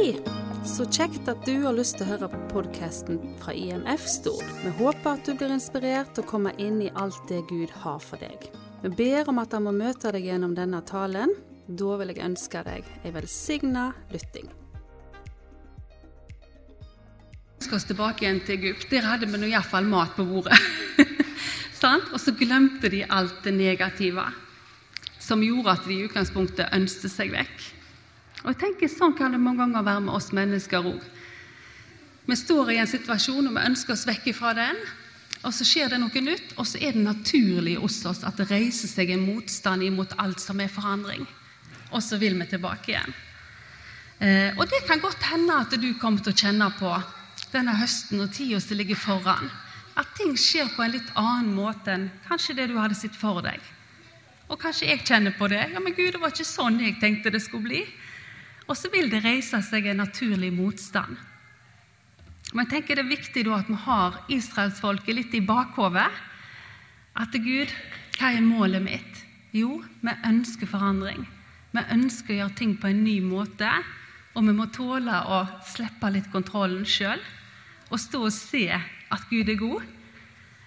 Hei! Så kjekt at du har lyst til å høre på podkasten fra IMF Stord. Vi håper at du blir inspirert til å komme inn i alt det Gud har for deg. Vi ber om at han må møte deg gjennom denne talen. Da vil jeg ønske deg ei velsigna lytting. Vi skal tilbake igjen til Egypt. Der hadde vi nå iallfall mat på bordet. Og så glemte de alt det negative som gjorde at de i utgangspunktet ønsket seg vekk. Og jeg tenker Sånn kan det mange ganger være med oss mennesker òg. Vi står i en situasjon og vi ønsker oss vekk fra den, og så skjer det noe nytt, og så er det naturlig hos oss at det reiser seg en motstand imot alt som er forandring. Og så vil vi tilbake igjen. Eh, og det kan godt hende at du kommer til å kjenne på denne høsten og tida som ligger foran, at ting skjer på en litt annen måte enn kanskje det du hadde sett for deg. Og kanskje jeg kjenner på det. Ja, men Gud, det var ikke sånn jeg tenkte det skulle bli. Og så vil det reise seg en naturlig motstand. Men jeg tenker det er viktig da at vi har israelsfolket litt i bakhovet. At Gud, hva er målet mitt? Jo, vi ønsker forandring. Vi ønsker å gjøre ting på en ny måte. Og vi må tåle å slippe litt kontrollen sjøl og stå og se at Gud er god.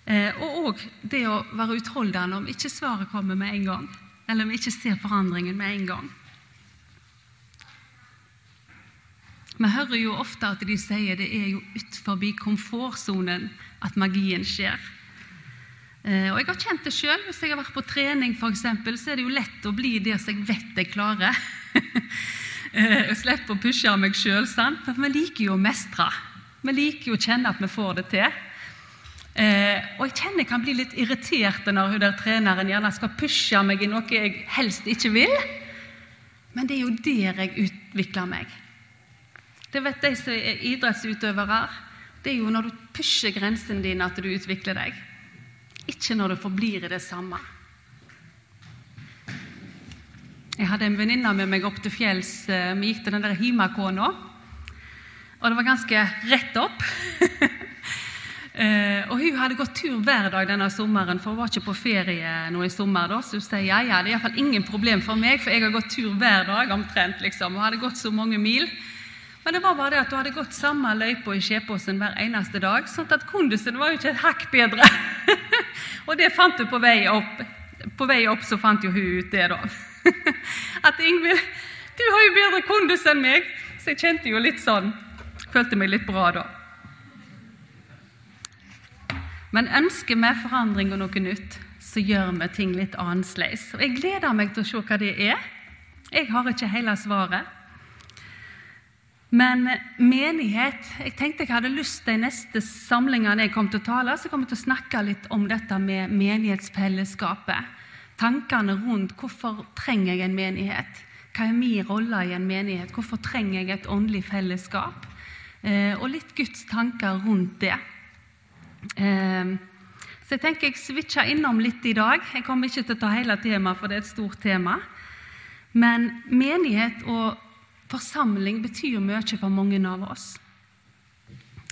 Eh, og òg det å være utholdende om ikke svaret kommer med en gang. Eller om vi ikke ser forandringen med en gang. Vi hører jo ofte at de sier det er jo utenfor komfortsonen at magien skjer. Eh, og Jeg har kjent det sjøl. Hvis jeg har vært på trening, for eksempel, så er det jo lett å bli der som jeg vet jeg klarer. Eh, jeg slipper å pushe meg sjøl. For vi liker jo å mestre. Vi liker jo å kjenne at vi får det til. Eh, og jeg kjenner jeg kan bli litt irritert når hun der treneren gjerne skal pushe meg i noe jeg helst ikke vil. Men det er jo der jeg utvikler meg. Det vet de som er idrettsutøvere. Det er jo når du pusher grensene dine at du utvikler deg. Ikke når du forblir i det samme. Jeg hadde en venninne med meg opp til fjells. Eh, vi gikk til den der Himakona. Og det var ganske rett opp. Eh, og Hun hadde gått tur hver dag denne sommeren, for hun var ikke på ferie nå i sommer. da, Så hun sier ja, ja, det er iallfall ingen problem for meg, for jeg har gått tur hver dag omtrent. liksom, og hadde gått så mange mil. Men det var bare det at du hadde gått samme løypa i Skjepåsen hver eneste dag. sånn at kondusen var jo ikke et hakk bedre. og det fant du på vei opp. På vei opp så fant jo hun ut det, da. at Ingvild, du har jo bedre kondus enn meg. Så jeg kjente jo litt sånn Følte meg litt bra da. Men ønsker vi forandring og noe nytt, så gjør vi ting litt annerledes. Og jeg gleder meg til å se hva det er. Jeg har ikke hele svaret. Men menighet Jeg tenkte jeg hadde lyst de neste samlingene jeg kom til å tale, så kommer jeg til å snakke litt om dette med menighetsfellesskapet. Tankene rundt hvorfor trenger jeg en menighet? Hva er min rolle i en menighet? Hvorfor trenger jeg et åndelig fellesskap? Eh, og litt Guds tanker rundt det. Eh, så jeg tenker jeg switcher innom litt i dag. Jeg kommer ikke til å ta hele temaet, for det er et stort tema. Men menighet og Forsamling betyr mye for mange av oss.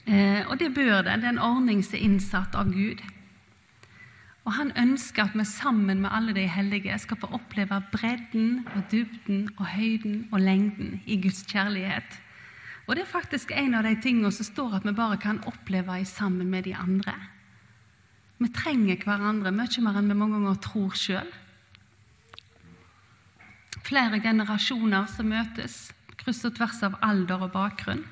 Eh, og det bør det. Det er en ordning som er innsatt av Gud. Og Han ønsker at vi sammen med alle de hellige skal få oppleve bredden og dybden og høyden og lengden i Guds kjærlighet. Og Det er faktisk en av de tingene som står at vi bare kan oppleve sammen med de andre. Vi trenger hverandre mye mer enn vi mange ganger tror sjøl. Flere generasjoner som møtes kryss og tvers av alder og bakgrunn.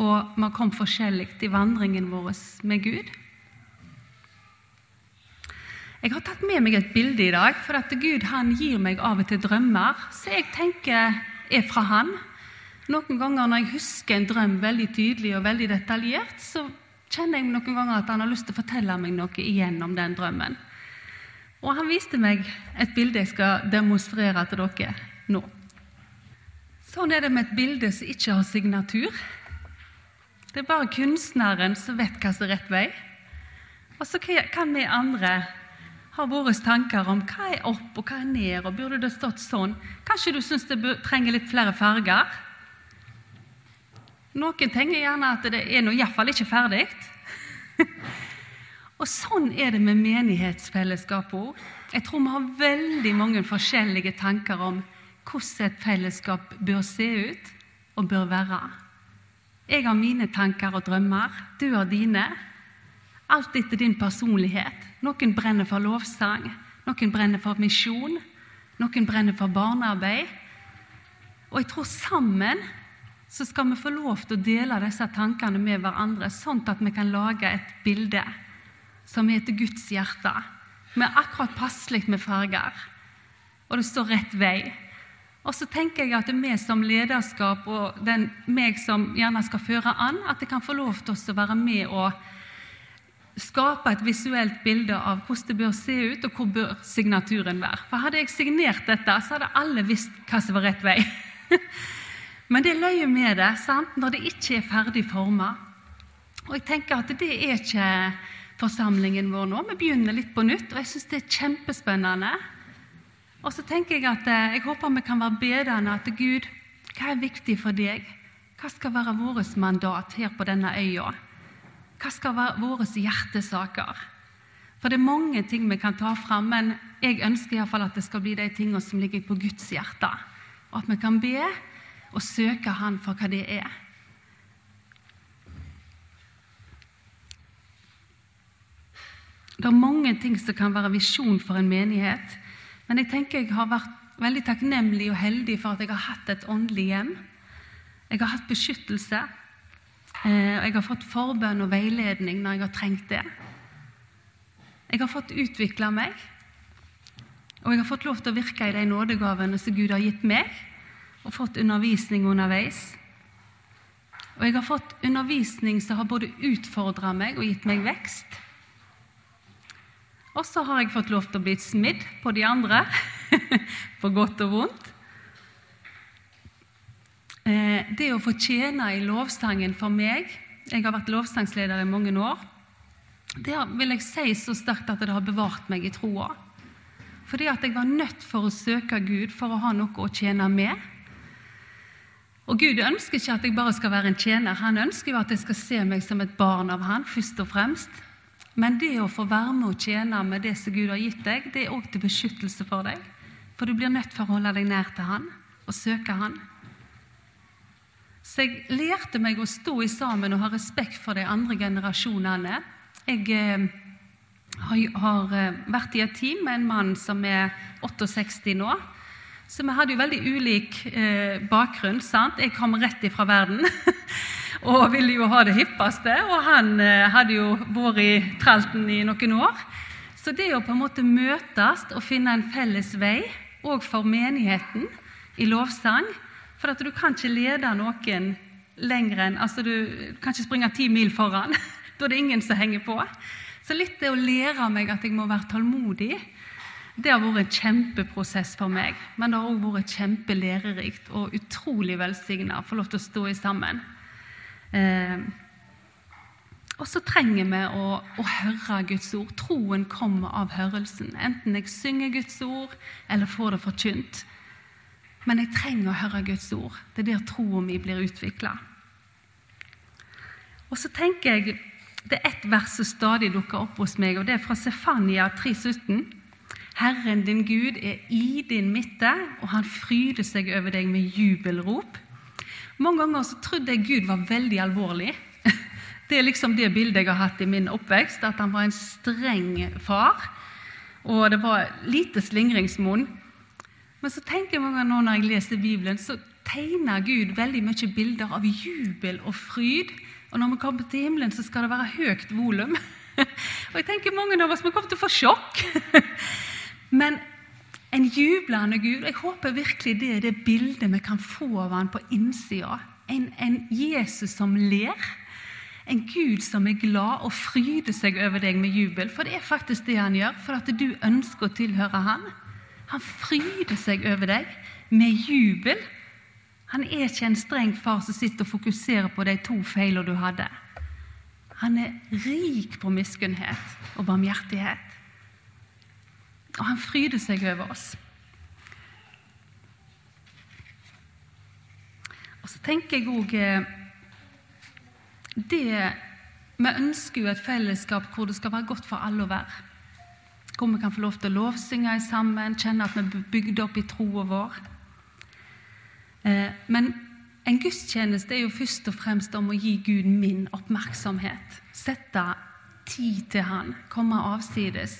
Og vi har kommet forskjellig i vandringen vår med Gud. Jeg har tatt med meg et bilde i dag, for at Gud han gir meg av og til drømmer så jeg tenker er fra Han. Noen ganger når jeg husker en drøm veldig tydelig og veldig detaljert, så kjenner jeg noen ganger at han har lyst til å fortelle meg noe igjen om den drømmen. Og Han viste meg et bilde jeg skal demonstrere til dere nå. Sånn er det med et bilde som ikke har signatur. Det er bare kunstneren som vet hva som er rett vei. Og så kan vi andre ha våre tanker om hva er opp og hva er ned, og burde det stått sånn? Kanskje du syns det trenger litt flere farger? Noen tenker gjerne at det er nå iallfall ikke ferdig. og sånn er det med menighetsfellesskap òg. Jeg tror vi har veldig mange forskjellige tanker om hvordan et fellesskap bør se ut og bør være. Jeg har mine tanker og drømmer, du har dine. Alt etter din personlighet. Noen brenner for lovsang, noen brenner for misjon, noen brenner for barnearbeid. Og jeg tror sammen så skal vi få lov til å dele disse tankene med hverandre, sånn at vi kan lage et bilde som er etter Guds hjerte, med akkurat passelig med farger. Og det står rett vei. Og så tenker jeg at vi som lederskap og den, meg som gjerne skal føre an, at jeg kan få lov til å være med og skape et visuelt bilde av hvordan det bør se ut, og hvor bør signaturen være. For Hadde jeg signert dette, så hadde alle visst hva som var rett vei. Men det løye med det sant? når det ikke er ferdig forma. Og jeg tenker at det er ikke forsamlingen vår nå. Vi begynner litt på nytt, og jeg syns det er kjempespennende. Og så tenker jeg at eh, jeg håper vi kan være bedende at Gud, hva er viktig for deg? Hva skal være vårt mandat her på denne øya? Hva skal være våre hjertesaker? For det er mange ting vi kan ta fram, men jeg ønsker i hvert fall at det skal bli de tingene som ligger på Guds hjerte. Og at vi kan be og søke Han for hva det er. Det er mange ting som kan være visjon for en menighet. Men jeg tenker jeg har vært veldig takknemlig og heldig for at jeg har hatt et åndelig hjem. Jeg har hatt beskyttelse. Eh, og jeg har fått forbønn og veiledning når jeg har trengt det. Jeg har fått utvikla meg, og jeg har fått lov til å virke i de nådegavene som Gud har gitt meg, og fått undervisning underveis. Og jeg har fått undervisning som har både utfordra meg og gitt meg vekst. Og så har jeg fått lov til å bli smidd på de andre, på godt og vondt. Eh, det å få tjene i lovsangen for meg Jeg har vært lovsangsleder i mange år. Det vil jeg si så sterkt at det har bevart meg i troa. Fordi at jeg var nødt for å søke Gud for å ha noe å tjene med. Og Gud ønsker ikke at jeg bare skal være en tjener. Han ønsker jo at jeg skal se meg som et barn av Han, først og fremst. Men det å få være med og tjene med det som Gud har gitt deg, det er òg til beskyttelse for deg. For du blir nødt for å holde deg nær til Han og søke Han. Så jeg lærte meg å stå i sammen og ha respekt for de andre generasjonene. Jeg eh, har eh, vært i et team med en mann som er 68 nå. Så vi hadde jo veldig ulik eh, bakgrunn. sant? Jeg kom rett ifra verden. og ville jo ha det hippeste. Og han eh, hadde jo vært i tralten i noen år. Så det å på en måte møtes og finne en felles vei, òg for menigheten, i lovsang For at du kan ikke lede noen lenger enn altså Du kan ikke springe ti mil foran. da er det ingen som henger på. Så litt det å lære meg at jeg må være tålmodig, det har vært en kjempeprosess for meg. Men det har òg vært kjempelærerikt og utrolig velsigna å få lov til å stå i sammen. Eh, og så trenger vi å, å, høre Guds ord. Troen kommer av hørelsen. Enten jeg synger Guds ord eller får det forkynt. Men jeg trenger å høre Guds ord. Det er der troen min blir utvikla. Og så tenker jeg, Det er ett vers som stadig dukker opp hos meg, og det er fra Sefania 3,17. Herren din Gud er i din midte, og han fryder seg over deg med jubelrop. Mange ganger så trodde jeg Gud var veldig alvorlig. Det er liksom det bildet jeg har hatt i min oppvekst, at han var en streng far. Og det var lite slingringsmonn. Men så tenker jeg mange ganger når jeg leser Bibelen, så tegner Gud veldig mye bilder av jubel og fryd. Og når vi kommer til himmelen, så skal det være høyt volum. Og jeg tenker mange av oss vi kommer til å få sjokk. Men en jublende Gud. Jeg håper virkelig det er det bildet vi kan få av han på innsida. En, en Jesus som ler. En Gud som er glad og fryder seg over deg med jubel. For det er faktisk det han gjør, for at du ønsker å tilhøre han. Han fryder seg over deg med jubel. Han er ikke en streng far som sitter og fokuserer på de to feilene du hadde. Han er rik på miskunnhet og barmhjertighet. Og han fryder seg over oss. Og så tenker jeg òg eh, det Vi ønsker jo et fellesskap hvor det skal være godt for alle å være. Hvor vi kan få lov til å lovsynge sammen, kjenne at vi er bygd opp i troa vår. Eh, men en gudstjeneste er jo først og fremst om å gi Gud min oppmerksomhet. Sette tid til Han, komme avsides.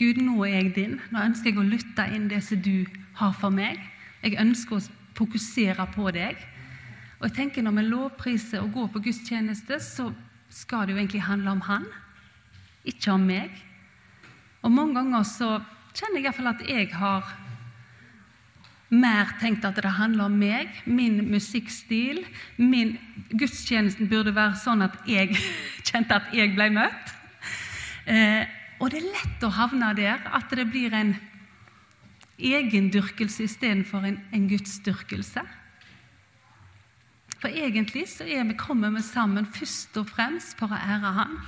Gud, nå er jeg din. Nå ønsker jeg å lytte inn det som du har for meg. Jeg ønsker å fokusere på deg. Og jeg tenker Når vi lovpriser og går på gudstjeneste, så skal det jo egentlig handle om Han, ikke om meg. Og mange ganger så kjenner jeg iallfall at jeg har mer tenkt at det handler om meg, min musikkstil. Min gudstjenesten burde være sånn at jeg kjente at jeg ble møtt. Eh, og det er lett å havne der at det blir en egendyrkelse istedenfor en, en gudsdyrkelse. For egentlig så er vi, kommer vi sammen først og fremst for å ære Han.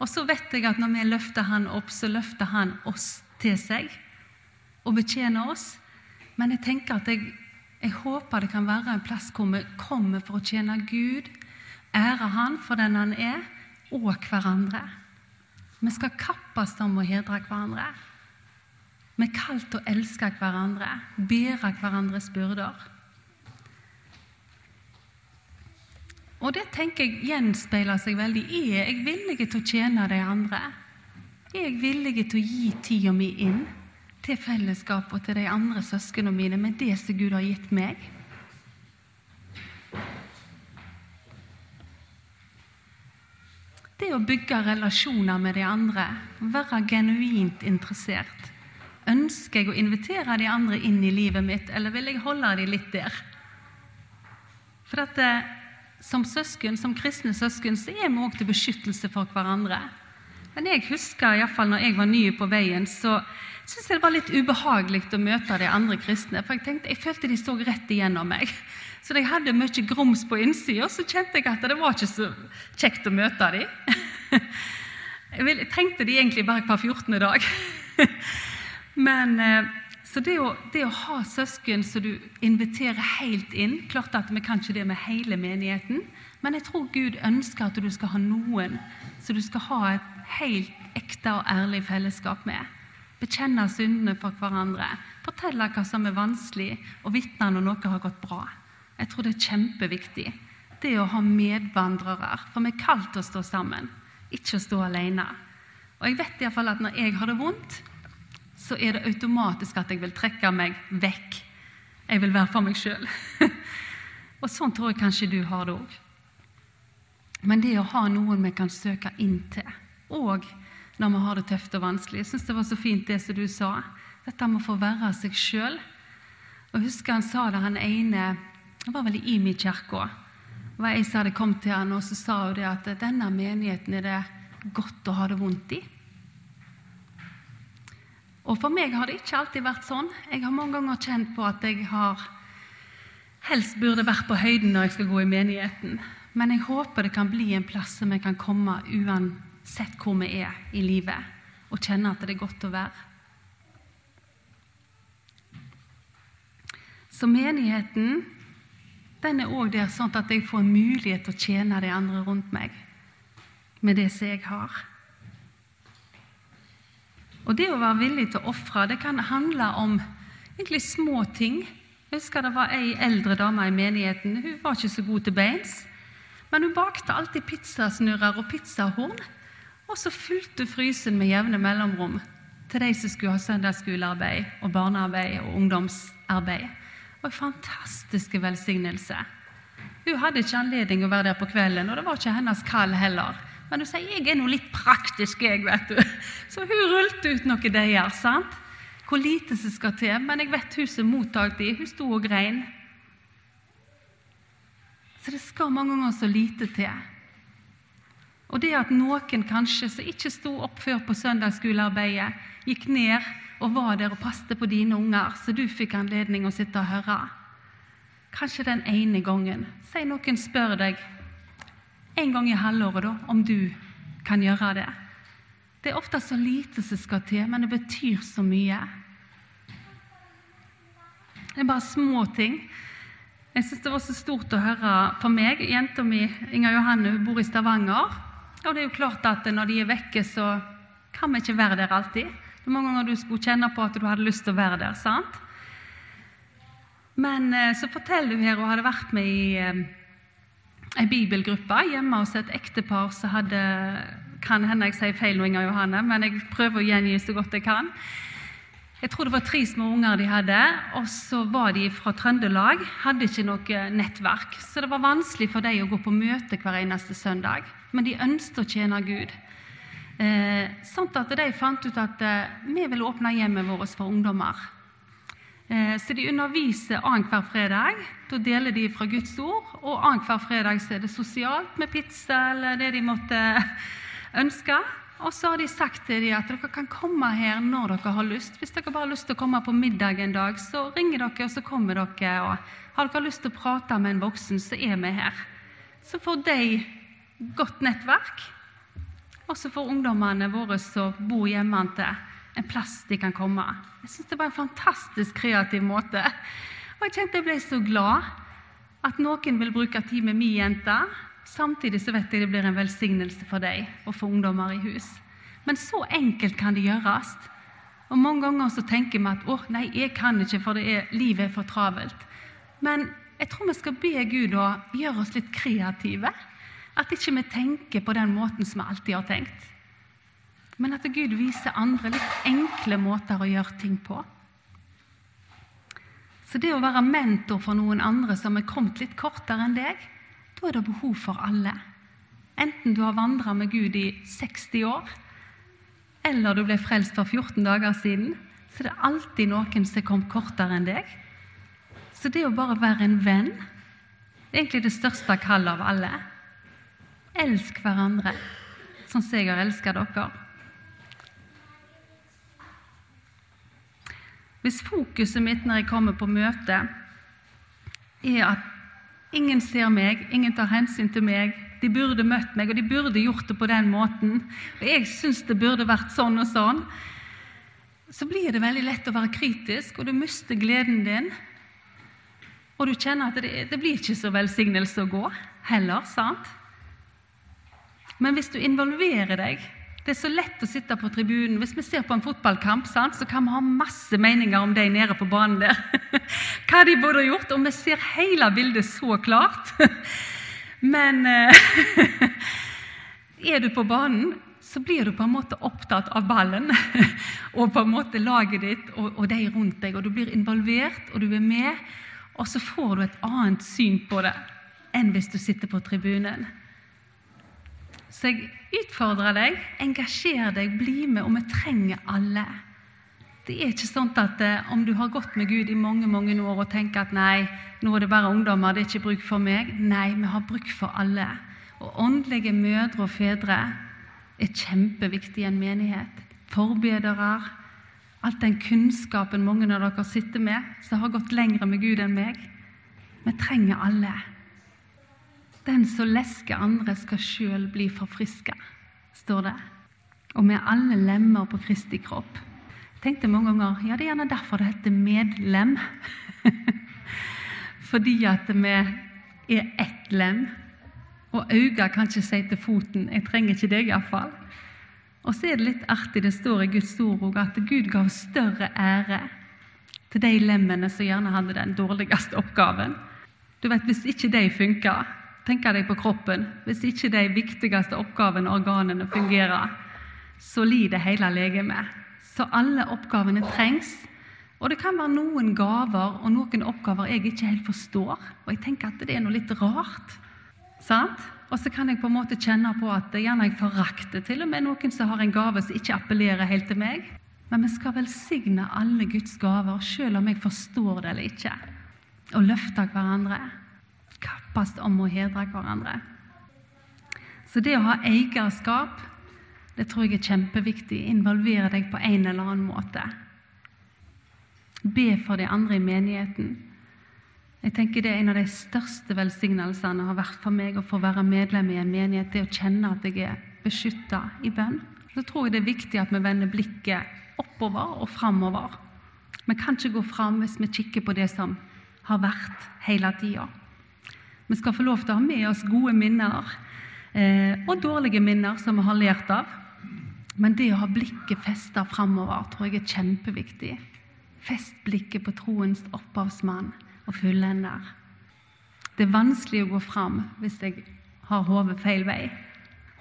Og så vet jeg at når vi løfter Han opp, så løfter Han oss til seg og betjener oss. Men jeg tenker at jeg, jeg håper det kan være en plass hvor vi kommer for å tjene Gud, ære Han for den Han er, og hverandre. Vi skal kappes om å hedre hverandre. Vi er kalt til å elske hverandre, bære hverandres byrder. Og det tenker jeg gjenspeiler seg veldig. Er jeg villig til å tjene de andre? Er jeg villig til å gi tida mi inn til fellesskapet og til de andre søsknene mine med det som Gud har gitt meg? Det å bygge relasjoner med de andre, være genuint interessert. Ønsker jeg å invitere de andre inn i livet mitt, eller vil jeg holde de litt der? For at eh, som søsken, som kristne søsken så er vi òg til beskyttelse for hverandre. Men jeg husker iallfall når jeg var ny på veien, så syntes jeg det var litt ubehagelig å møte de andre kristne. For jeg tenkte, jeg følte de så rett igjennom meg. Så jeg hadde mye grums på innsida, så kjente jeg at det var ikke så kjekt å møte dem. Jeg trengte de egentlig bare hver 14. dag. Men eh, så det å, det å, ha søsken som du inviterer helt inn Klart at vi kan ikke det med hele menigheten, men jeg tror Gud ønsker at du skal ha noen som du skal ha et helt ekte og ærlig fellesskap med. Bekjenne syndene for hverandre, fortelle hva som er vanskelig, og vitne når noe har gått bra. Jeg tror det er kjempeviktig. Det å ha medvandrere. For vi er kalt å stå sammen, ikke å stå alene. Og jeg vet i hvert fall at når jeg har det vondt, så er det automatisk at jeg vil trekke meg vekk. Jeg vil være for meg sjøl. og sånn tror jeg kanskje du har det òg. Men det å ha noen vi kan søke inn til, òg når vi har det tøft og vanskelig Jeg syns det var så fint det som du sa. Dette med å få være seg sjøl. Og husker han sa det, han ene Det var vel i Imi-kirka. Det var ei som hadde kommet til han, og så sa hun det at denne menigheten er det godt å ha det vondt i. Og for meg har det ikke alltid vært sånn. Jeg har mange ganger kjent på at jeg har helst burde vært på høyden når jeg skal gå i menigheten. Men jeg håper det kan bli en plass som jeg kan komme uansett hvor vi er i livet, og kjenne at det er godt å være. Så menigheten den er òg der sånn at jeg får en mulighet til å tjene de andre rundt meg med det som jeg har. Og det å være villig til å ofre, det kan handle om egentlig små ting. Jeg husker det var ei eldre dame i menigheten. Hun var ikke så god til beins. Men hun bakte alltid pizzasnurrer og pizzahorn. Og så fylte frysen med jevne mellomrom til de som skulle ha søndagsskolearbeid og barnearbeid og ungdomsarbeid. Det var en fantastisk velsignelse. Hun hadde ikke anledning å være der på kvelden, og det var ikke hennes kall heller. Men hun sier 'jeg er nå litt praktisk', jeg, vet du. Så hun rullte ut noen deiger. sant? Hvor lite som skal til. Men jeg vet hun som mottok de, hun sto og grein. Så det skal mange ganger så lite til. Og det at noen kanskje som ikke sto opp før på søndagsskolearbeidet, gikk ned og var der og passet på dine unger, så du fikk anledning å sitte og høre. Kanskje den ene gangen. Si noen spør deg en gang i halvåret, da, om du kan gjøre det. Det er ofte så lite som skal til, men det betyr så mye. Det er bare små ting. Jeg syns det var så stort å høre for meg. Jenta mi Inger Johanne hun bor i Stavanger. Og det er jo klart at når de er vekke, så kan vi ikke være der alltid. Er mange ganger du skulle kjenne på at du hadde lyst til å være der. sant? Men eh, så forteller hun her hun hadde vært med i eh, ei bibelgruppe hjemme hos et ektepar som hadde Kan hende jeg sier feil nå, Inger Johanne, men jeg prøver å gjengi så godt jeg kan. Jeg tror det var tre små unger de hadde, og så var de fra Trøndelag. Hadde ikke noe nettverk, så det var vanskelig for dem å gå på møte hver eneste søndag. Men de ønsket å tjene Gud. Eh, sånn at de fant ut at eh, vi ville åpne hjemmet vårt for ungdommer. Eh, så de underviser annenhver fredag. Da deler de fra Guds ord. Og annenhver fredag så er det sosialt med pizza eller det de måtte ønske. Og så har de sagt til dem at dere kan komme her når dere har lyst. Hvis dere bare har lyst til å komme på middag en dag, så ringer dere, og så kommer dere. Og har dere lyst til å prate med en voksen, så er vi her. Så får de godt nettverk. Og for ungdommene våre som bor hjemme til, en plass de kan komme. Jeg syns det var en fantastisk kreativ måte. Og jeg kjente jeg ble så glad at noen vil bruke tid med min jente, Samtidig så vet jeg det blir en velsignelse for deg og for ungdommer i hus. Men så enkelt kan det gjøres. Og Mange ganger så tenker vi at 'å, nei, jeg kan ikke, for er, livet er for travelt'. Men jeg tror vi skal be Gud å gjøre oss litt kreative. At ikke vi tenker på den måten som vi alltid har tenkt. Men at Gud viser andre litt enkle måter å gjøre ting på. Så det å være mentor for noen andre som er kommet litt kortere enn deg, da er det behov for alle. Enten du har vandra med Gud i 60 år, eller du ble frelst for 14 dager siden, så det er alltid noen som er kommet kortere enn deg. Så det å bare være en venn det er egentlig det største kallet av alle. Elsk hverandre sånn som jeg har elska dere. Hvis fokuset mitt når jeg kommer på møte, er at Ingen ser meg, ingen tar hensyn til meg. De burde møtt meg, og de burde gjort det på den måten. Og jeg syns det burde vært sånn og sånn. Så blir det veldig lett å være kritisk, og du mister gleden din. Og du kjenner at det, det blir ikke så velsignelse å gå heller, sant? Men hvis du involverer deg det er så lett å sitte på tribunen. Hvis vi ser på en fotballkamp, sant, så kan vi ha masse meninger om de nede på banen der. Hva de burde gjort. Og vi ser hele bildet så klart. Men eh, er du på banen, så blir du på en måte opptatt av ballen og på en måte laget ditt og, og de rundt deg. Og du blir involvert, og du er med. Og så får du et annet syn på det enn hvis du sitter på tribunen. Så jeg utfordrer deg, engasjer deg, bli med, og vi trenger alle. Det er ikke sånn at eh, om du har gått med Gud i mange mange år og tenker at nei, nå er det bare ungdommer, det er ikke bruk for meg. Nei, vi har bruk for alle. Og åndelige mødre og fedre er kjempeviktig i en menighet. Forbedere. Alt den kunnskapen mange av dere sitter med, som har gått lenger med Gud enn meg. Vi trenger alle. Den som lesker andre, skal sjøl bli forfriska, står det. Og er alle lemmer på Kristi kropp. Jeg tenkte mange ganger ja, det er gjerne derfor det heter medlem. Fordi at vi er ett lem. Og øynene kan ikke si til foten 'jeg trenger ikke deg', iallfall. Og så er det litt artig, det står i Guds ord at Gud gav større ære til de lemmene som gjerne hadde den dårligste oppgaven. Du vet, Hvis ikke de funka, tenker deg på kroppen. Hvis ikke de viktigste oppgavene og organene fungerer, så lider hele legemet. Så alle oppgavene trengs. Og det kan være noen gaver og noen oppgaver jeg ikke helt forstår. Og jeg tenker at det er noe litt rart. Sant? Og så kan jeg på en måte kjenne på at gjerne jeg forakter til og med noen som har en gave som ikke appellerer helt til meg. Men vi skal velsigne alle Guds gaver, selv om jeg forstår det eller ikke. Og løfte hverandre kappes om å hedre hverandre. Så det å ha eierskap det tror jeg er kjempeviktig. Involvere deg på en eller annen måte. Be for de andre i menigheten. Jeg tenker Det er en av de største velsignelsene har vært for meg å få være medlem i en menighet. Det å kjenne at jeg er beskytta i bønn. Så tror jeg det er viktig at vi vender blikket oppover og framover. Vi kan ikke gå fram hvis vi kikker på det som har vært hele tida. Vi skal få lov til å ha med oss gode minner eh, og dårlige minner som vi har lært av. Men det å ha blikket festa framover tror jeg er kjempeviktig. Fest blikket på troens opphavsmann og fullender. Det er vanskelig å gå fram hvis jeg har hodet feil vei.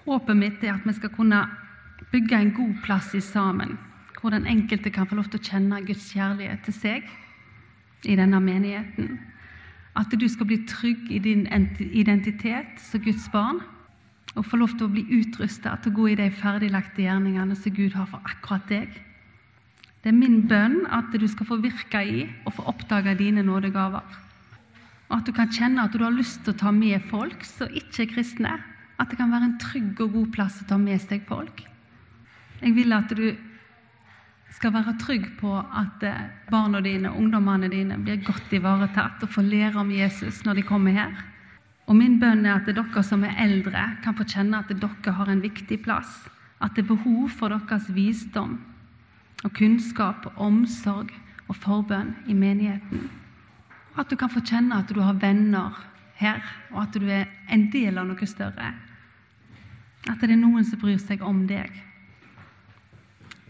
Håpet mitt er at vi skal kunne bygge en god plass i sammen, hvor den enkelte kan få lov til å kjenne Guds kjærlighet til seg i denne menigheten. At du skal bli trygg i din identitet som Guds barn, og få lov til å bli utrusta til å gå i de ferdiglagte gjerningene som Gud har for akkurat deg. Det er min bønn at du skal få virke i og få oppdage dine nådegaver. Og at du kan kjenne at du har lyst til å ta med folk som ikke er kristne. At det kan være en trygg og god plass å ta med seg folk. Jeg vil at du skal være trygg på at eh, barna dine, ungdommene dine, blir godt ivaretatt og får lære om Jesus når de kommer her. Og min bønn er at dere som er eldre, kan få kjenne at dere har en viktig plass. At det er behov for deres visdom og kunnskap omsorg og forbønn i menigheten. At du kan få kjenne at du har venner her, og at du er en del av noe større. At det er noen som bryr seg om deg.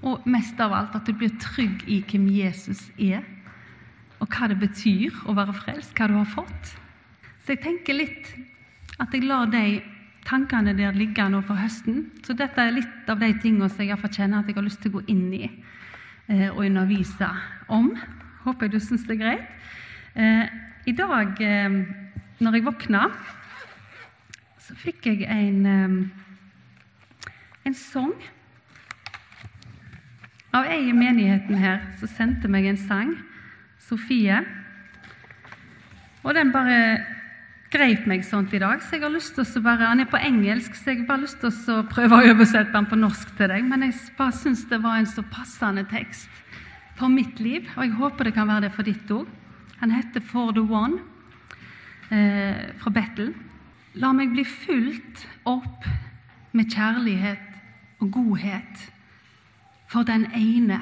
Og mest av alt at du blir trygg i hvem Jesus er, og hva det betyr å være frelst, hva du har fått. Så jeg tenker litt at jeg lar de tankene der ligge nå for høsten. Så dette er litt av de tingene som jeg iallfall kjenner at jeg har lyst til å gå inn i eh, og undervise om. Håper jeg du syns det er greit. Eh, I dag eh, når jeg våkna, så fikk jeg en, eh, en sang av ei i menigheten her som sendte meg en sang. Sofie. Og den bare greip meg sånt i dag, så jeg har lyst til å bare, Han er på engelsk, så jeg har bare lyst til å prøve å oversette den på norsk til deg. Men jeg bare syns det var en så passende tekst for mitt liv, og jeg håper det kan være det for ditt òg. Han heter For the One eh, fra Battle. La meg bli fulgt opp med kjærlighet og godhet for den ene.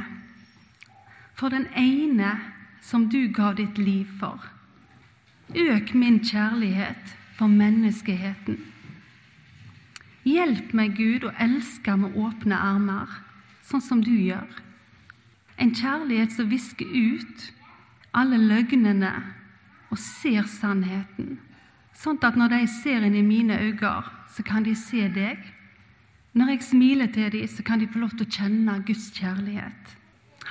For den ene som du gav ditt liv for. Øk min kjærlighet for menneskeheten. Hjelp meg, Gud, å elske med åpne armer, sånn som du gjør. En kjærlighet som visker ut alle løgnene og ser sannheten, sånn at når de ser inn i mine øyne, så kan de se deg. Når jeg smiler til dem, så kan de få lov til å kjenne Guds kjærlighet.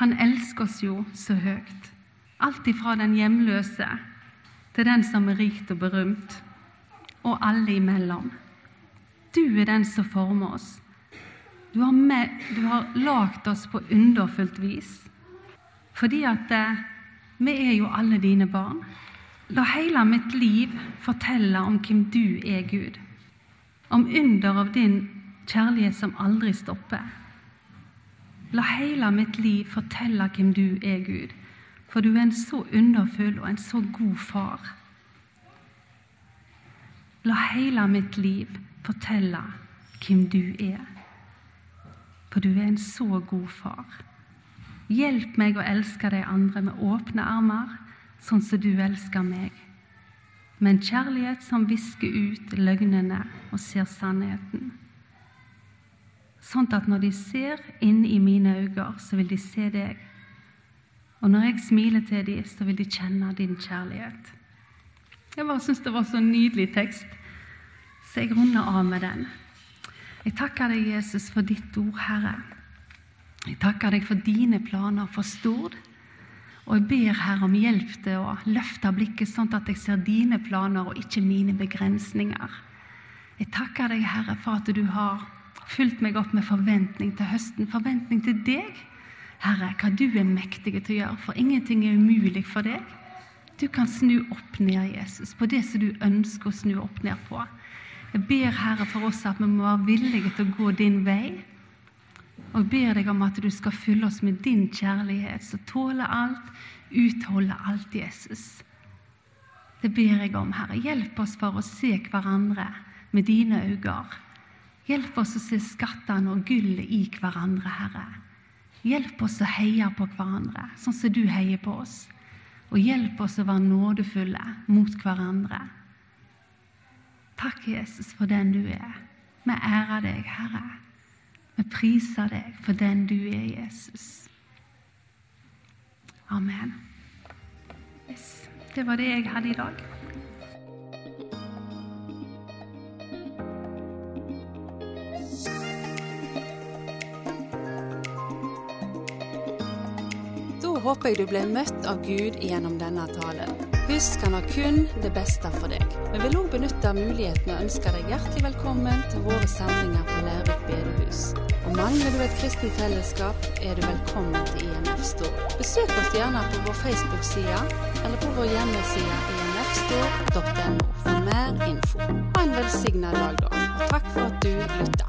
Han elsker oss jo så høyt. Alt ifra den hjemløse til den som er rikt og berømt, og alle imellom. Du er den som former oss. Du har, har lagd oss på underfullt vis. Fordi at eh, vi er jo alle dine barn. La hele mitt liv fortelle om hvem du er, Gud. Om under av din kjærlighet som aldri stopper. La hele mitt liv fortelle hvem du er, Gud. For du er en så underfull og en så god far. La hele mitt liv fortelle hvem du er. For du er en så god far. Hjelp meg å elske de andre med åpne armer, sånn som du elsker meg. Med en kjærlighet som visker ut løgnene og ser sannheten. Sånn at når de ser inn i mine øyne, så vil de se deg og når jeg smiler til dem, så vil de kjenne din kjærlighet. Jeg bare syns det var så nydelig tekst, så jeg runder av med den. Jeg takker deg, Jesus, for ditt ord, Herre. Jeg takker deg for dine planer for Stord. Og jeg ber Herre om hjelp til å løfte blikket sånn at jeg ser dine planer og ikke mine begrensninger. Jeg takker deg, Herre, for at du har fulgt meg opp med forventning til høsten. Forventning til deg Herre, hva du er mektig til å gjøre, for ingenting er umulig for deg. Du kan snu opp ned, Jesus, på det som du ønsker å snu opp ned på. Jeg ber, Herre, for oss at vi må være villige til å gå din vei. Og jeg ber deg om at du skal fylle oss med din kjærlighet, som tåler alt, utholder alt, Jesus. Det ber jeg om, Herre. Hjelp oss for å se hverandre med dine øyne. Hjelp oss å se skattene og gullet i hverandre, Herre. Hjelp oss å heie på hverandre, sånn som du heier på oss. Og hjelp oss å være nådefulle mot hverandre. Takk, Jesus, for den du er. Vi ærer deg, Herre. Vi priser deg for den du er, Jesus. Amen. Yes. Det var det jeg hadde i dag. Håper jeg du ble møtt av Gud gjennom denne talen. Husk han har kun det beste for deg. Vi vil òg benytte muligheten og ønske deg hjertelig velkommen til våre samlinger på Lærvik bedehus. Og mangler du et kristent fellesskap, er du velkommen til IMF Stor. Besøk oss gjerne på vår Facebook-side eller på vår hjemmeside imfstord.no for mer info. Ha en velsigna dag, da. Og takk for at du lytta.